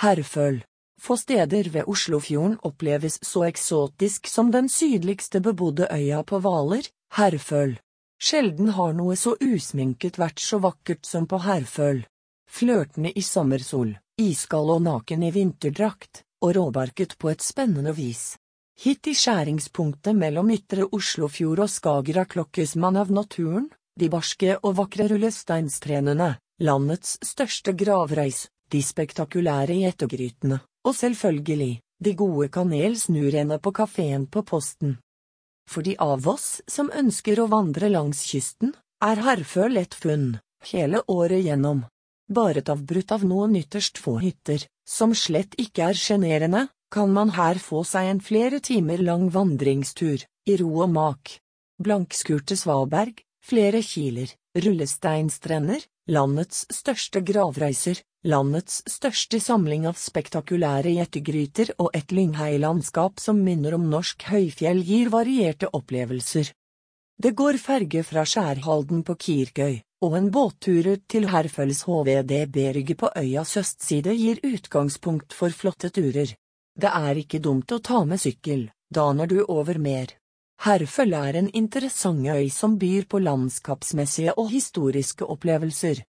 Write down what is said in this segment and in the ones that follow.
Herføl. Få steder ved Oslofjorden oppleves så eksotisk som den sydligste bebodde øya på Hvaler, Herføl. Sjelden har noe så usminket vært så vakkert som på Herføl. Flørtende i sommersol, iskald og naken i vinterdrakt, og råbarket på et spennende vis. Hit i skjæringspunktet mellom ytre Oslofjord og Skagerrak klokkes man av naturen, de barske og vakre rullesteinstrenene, landets største gravreis, de spektakulære gjettegrytene, og selvfølgelig, de gode kanelsnurene på kafeen på Posten. For de av oss som ønsker å vandre langs kysten, er Herføl et funn, hele året gjennom. Bare avbrutt av noen ytterst få hytter, som slett ikke er sjenerende, kan man her få seg en flere timer lang vandringstur, i ro og mak. Blankskurte svaberg, flere kiler, rullesteinstrender, landets største gravreiser, landets største samling av spektakulære gjettegryter og et lyngheilandskap som minner om norsk høyfjell gir varierte opplevelser. Det går ferge fra Skjærhalden på Kirkøy, og en båtturer til Herføls HVD-berget på øyas østside gir utgangspunkt for flotte turer. Det er ikke dumt å ta med sykkel, da når du over mer. Herføl er en interessant øy som byr på landskapsmessige og historiske opplevelser.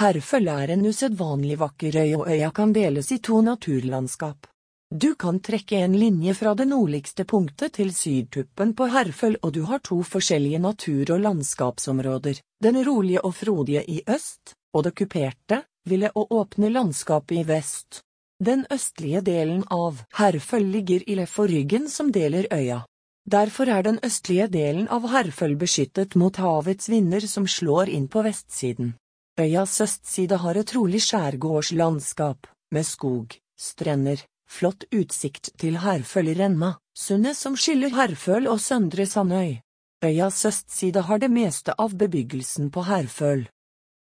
Herføl er en usedvanlig vakker øy og øya kan deles i to naturlandskap. Du kan trekke en linje fra det nordligste punktet til sydtuppen på Herføl og du har to forskjellige natur- og landskapsområder, den rolige og frodige i øst, og det kuperte, ville og åpne landskapet i vest. Den østlige delen av Herføl ligger i Leforryggen som deler øya. Derfor er den østlige delen av Herføl beskyttet mot havets vinder som slår inn på vestsiden. Øyas østside har et rolig skjærgårdslandskap, med skog, strender, flott utsikt til Herføl i Renna, sundet som skiller Herføl og Søndre Sandøy. Øyas østside har det meste av bebyggelsen på Herføl.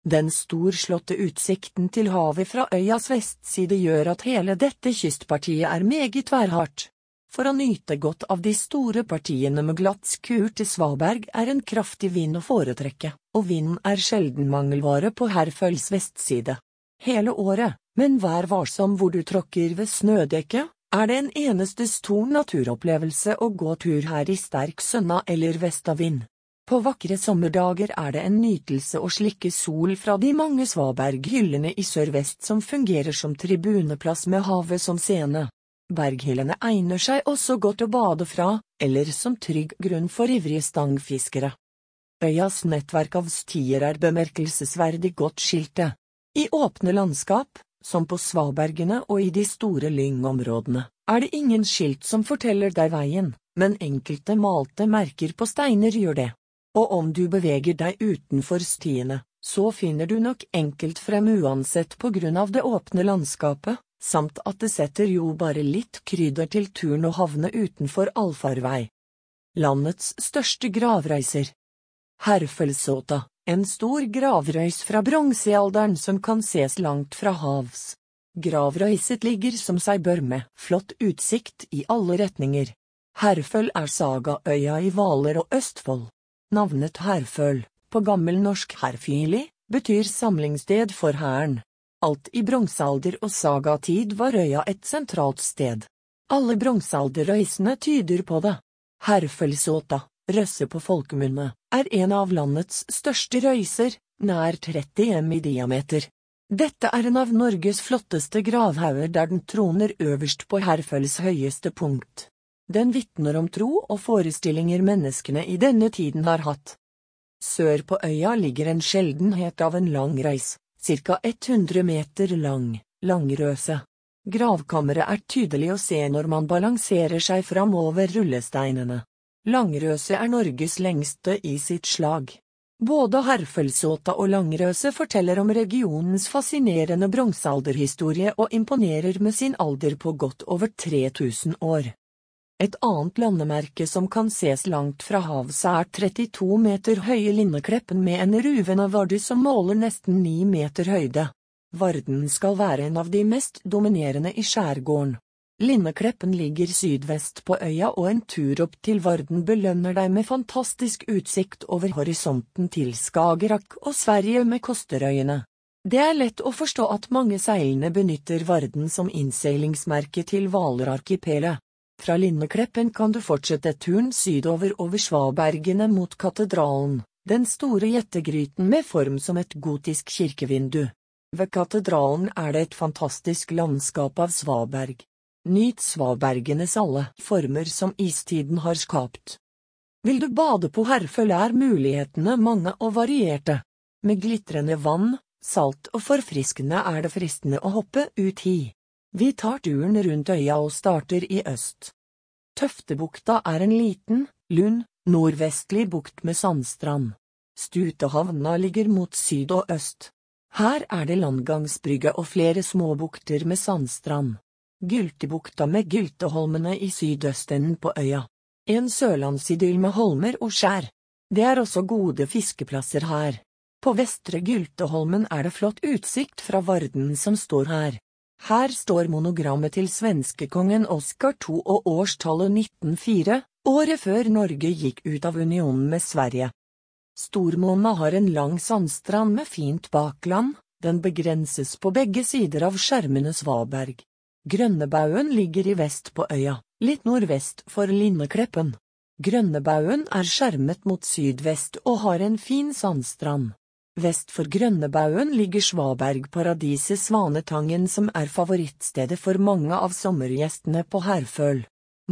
Den storslåtte utsikten til havet fra øyas vestside gjør at hele dette kystpartiet er meget værhardt. For å nyte godt av de store partiene med glatt skur til svaberg er en kraftig vind å foretrekke, og vinden er sjelden mangelvare på Herføls vestside. Hele året, men vær varsom hvor du tråkker ved snødekket, er det en eneste stor naturopplevelse å gå tur her i sterk sønna eller vestavind. På vakre sommerdager er det en nytelse å slikke sol fra de mange svaberghyllene i sørvest som fungerer som tribuneplass med havet som scene. Berghyllene egner seg også godt å bade fra, eller som trygg grunn for ivrige stangfiskere. Øyas nettverk av stier er bemerkelsesverdig godt skilte. I åpne landskap, som på svabergene og i de store lyngområdene, er det ingen skilt som forteller deg veien, men enkelte malte merker på steiner gjør det. Og om du beveger deg utenfor stiene, så finner du nok enkelt frem uansett på grunn av det åpne landskapet, samt at det setter jo bare litt krydder til turen å havne utenfor allfarvei. Landets største gravreiser Herfølsåta en stor gravrøys fra bronsealderen som kan ses langt fra havs. Gravrøyset ligger som seg bør med flott utsikt i alle retninger. Herføl er sagaøya i Hvaler og Østfold. Navnet Herføl, på gammelnorsk herfili, betyr samlingssted for hæren. Alt i bronsealder og sagatid var øya et sentralt sted. Alle bronsealderrøysene tyder på det. Herfølsåta, røsse på folkemunne, er en av landets største røyser, nær 30 m i diameter. Dette er en av Norges flotteste gravhauger der den troner øverst på Herføls høyeste punkt. Den vitner om tro og forestillinger menneskene i denne tiden har hatt. Sør på øya ligger en sjeldenhet av en lang reis, ca 100 meter lang, Langrøse. Gravkammeret er tydelig å se når man balanserer seg fram over rullesteinene. Langrøse er Norges lengste i sitt slag. Både Herfølsåta og Langrøse forteller om regionens fascinerende bronsealderhistorie og imponerer med sin alder på godt over 3000 år. Et annet landemerke som kan ses langt fra havs er 32 meter høye Lindekleppen med en ruvende varde som måler nesten 9 meter høyde. Varden skal være en av de mest dominerende i skjærgården. Lindekleppen ligger sydvest på øya og en tur opp til Varden belønner deg med fantastisk utsikt over horisonten til Skagerrak og Sverige med Kosterøyene. Det er lett å forstå at mange seilende benytter Varden som innseilingsmerke til Hvaler-arkipelet. Fra Linnekleppen kan du fortsette turen sydover over svabergene mot katedralen, den store gjettegryten med form som et gotisk kirkevindu. Ved katedralen er det et fantastisk landskap av svaberg. Nyt svabergenes alle former som istiden har skapt. Vil du bade på Herføl er mulighetene mange og varierte. Med glitrende vann, salt og forfriskende er det fristende å hoppe ut hi. Vi tar turen rundt øya og starter i øst. Tøftebukta er en liten, lund, nordvestlig bukt med sandstrand. Stutehavna ligger mot syd og øst. Her er det landgangsbrygge og flere småbukter med sandstrand. Gyltebukta med Gylteholmene i sydøstenden på øya. En sørlandsidyll med holmer og skjær. Det er også gode fiskeplasser her. På Vestre Gylteholmen er det flott utsikt fra Varden som står her. Her står monogrammet til svenskekongen Oskar II og årstallet 1904, året før Norge gikk ut av unionen med Sverige. Stormåna har en lang sandstrand med fint bakland, den begrenses på begge sider av skjermende svaberg. Grønnebaugen ligger i vest på øya, litt nordvest for Linnekleppen. Grønnebaugen er skjermet mot sydvest og har en fin sandstrand. Vest for Grønnebaugen ligger svabergparadiset Svanetangen som er favorittstedet for mange av sommergjestene på Herføl.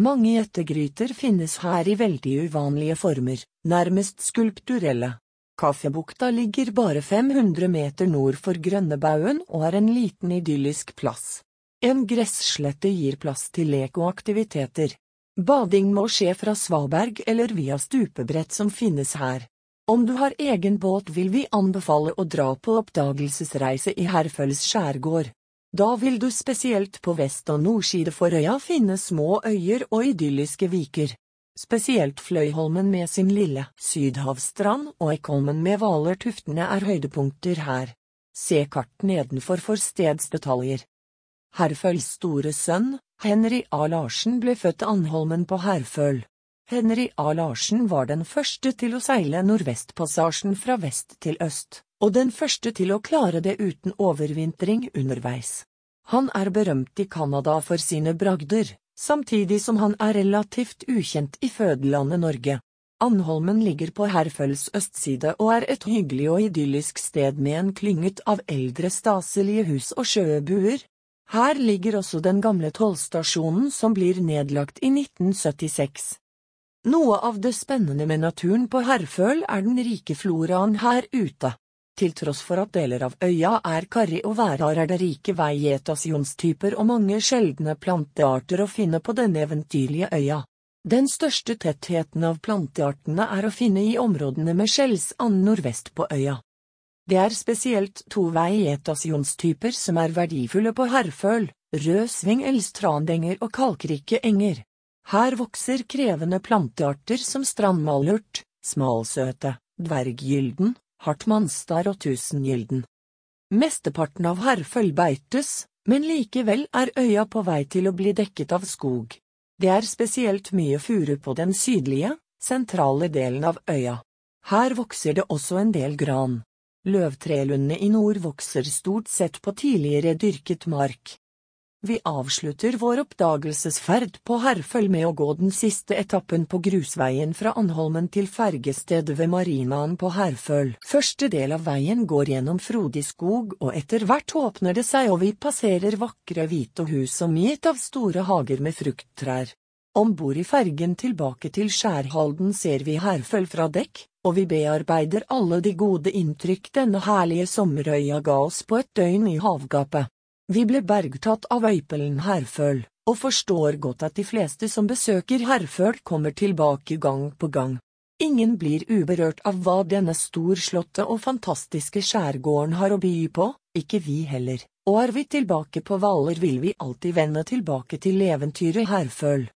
Mange gjettegryter finnes her i veldig uvanlige former, nærmest skulpturelle. Kaffebukta ligger bare 500 meter nord for Grønnebaugen og er en liten idyllisk plass. En gresslette gir plass til lek og aktiviteter. Bading må skje fra svaberg eller via stupebrett som finnes her. Om du har egen båt vil vi anbefale å dra på oppdagelsesreise i Herføls skjærgård. Da vil du spesielt på vest- og nordside for øya finne små øyer og idylliske viker. Spesielt Fløyholmen med sin lille sydhavsstrand og Eikholmen med Hvalertuftene er høydepunkter her. Se kart nedenfor for stedsdetaljer. Herføls store sønn, Henry A. Larsen ble født Anholmen på Herføl. Henry A. Larsen var den første til å seile Nordvestpassasjen fra vest til øst, og den første til å klare det uten overvintring underveis. Han er berømt i Canada for sine bragder, samtidig som han er relativt ukjent i fødelandet Norge. Anholmen ligger på Herføls østside og er et hyggelig og idyllisk sted med en klynget av eldre staselige hus og sjøbuer, her ligger også den gamle tollstasjonen som blir nedlagt i 1976. Noe av det spennende med naturen på Herføl er den rike floraen her ute. Til tross for at deler av øya er karrig og værhard er det rike veietasjonstyper og mange sjeldne plantearter å finne på denne eventyrlige øya. Den største tettheten av planteartene er å finne i områdene med skjellsand nordvest på øya. Det er spesielt to veietasjonstyper som er verdifulle på Herføl, rødsving elstrandenger og kalkrike enger. Her vokser krevende plantearter som strandmalurt, smalsøte, dverggylden, hartmannstar og tusengylden. Mesteparten av herføll beites, men likevel er øya på vei til å bli dekket av skog. Det er spesielt mye furu på den sydlige, sentrale delen av øya. Her vokser det også en del gran. Løvtrelundene i nord vokser stort sett på tidligere dyrket mark. Vi avslutter vår oppdagelsesferd på Herføl med å gå den siste etappen på grusveien fra Anholmen til fergestedet ved marinaen på Herføl. Første del av veien går gjennom frodig skog og etter hvert åpner det seg og vi passerer vakre hvite hus omgitt av store hager med frukttrær. Om bord i fergen tilbake til Skjærhalden ser vi Herføl fra dekk, og vi bearbeider alle de gode inntrykk denne herlige sommerøya ga oss på et døgn i havgapet. Vi ble bergtatt av øypelen Herføl, og forstår godt at de fleste som besøker Herføl kommer tilbake gang på gang. Ingen blir uberørt av hva denne storslåtte og fantastiske skjærgården har å by på, ikke vi heller, og er vi tilbake på Hvaler vil vi alltid vende tilbake til eventyret Herføl.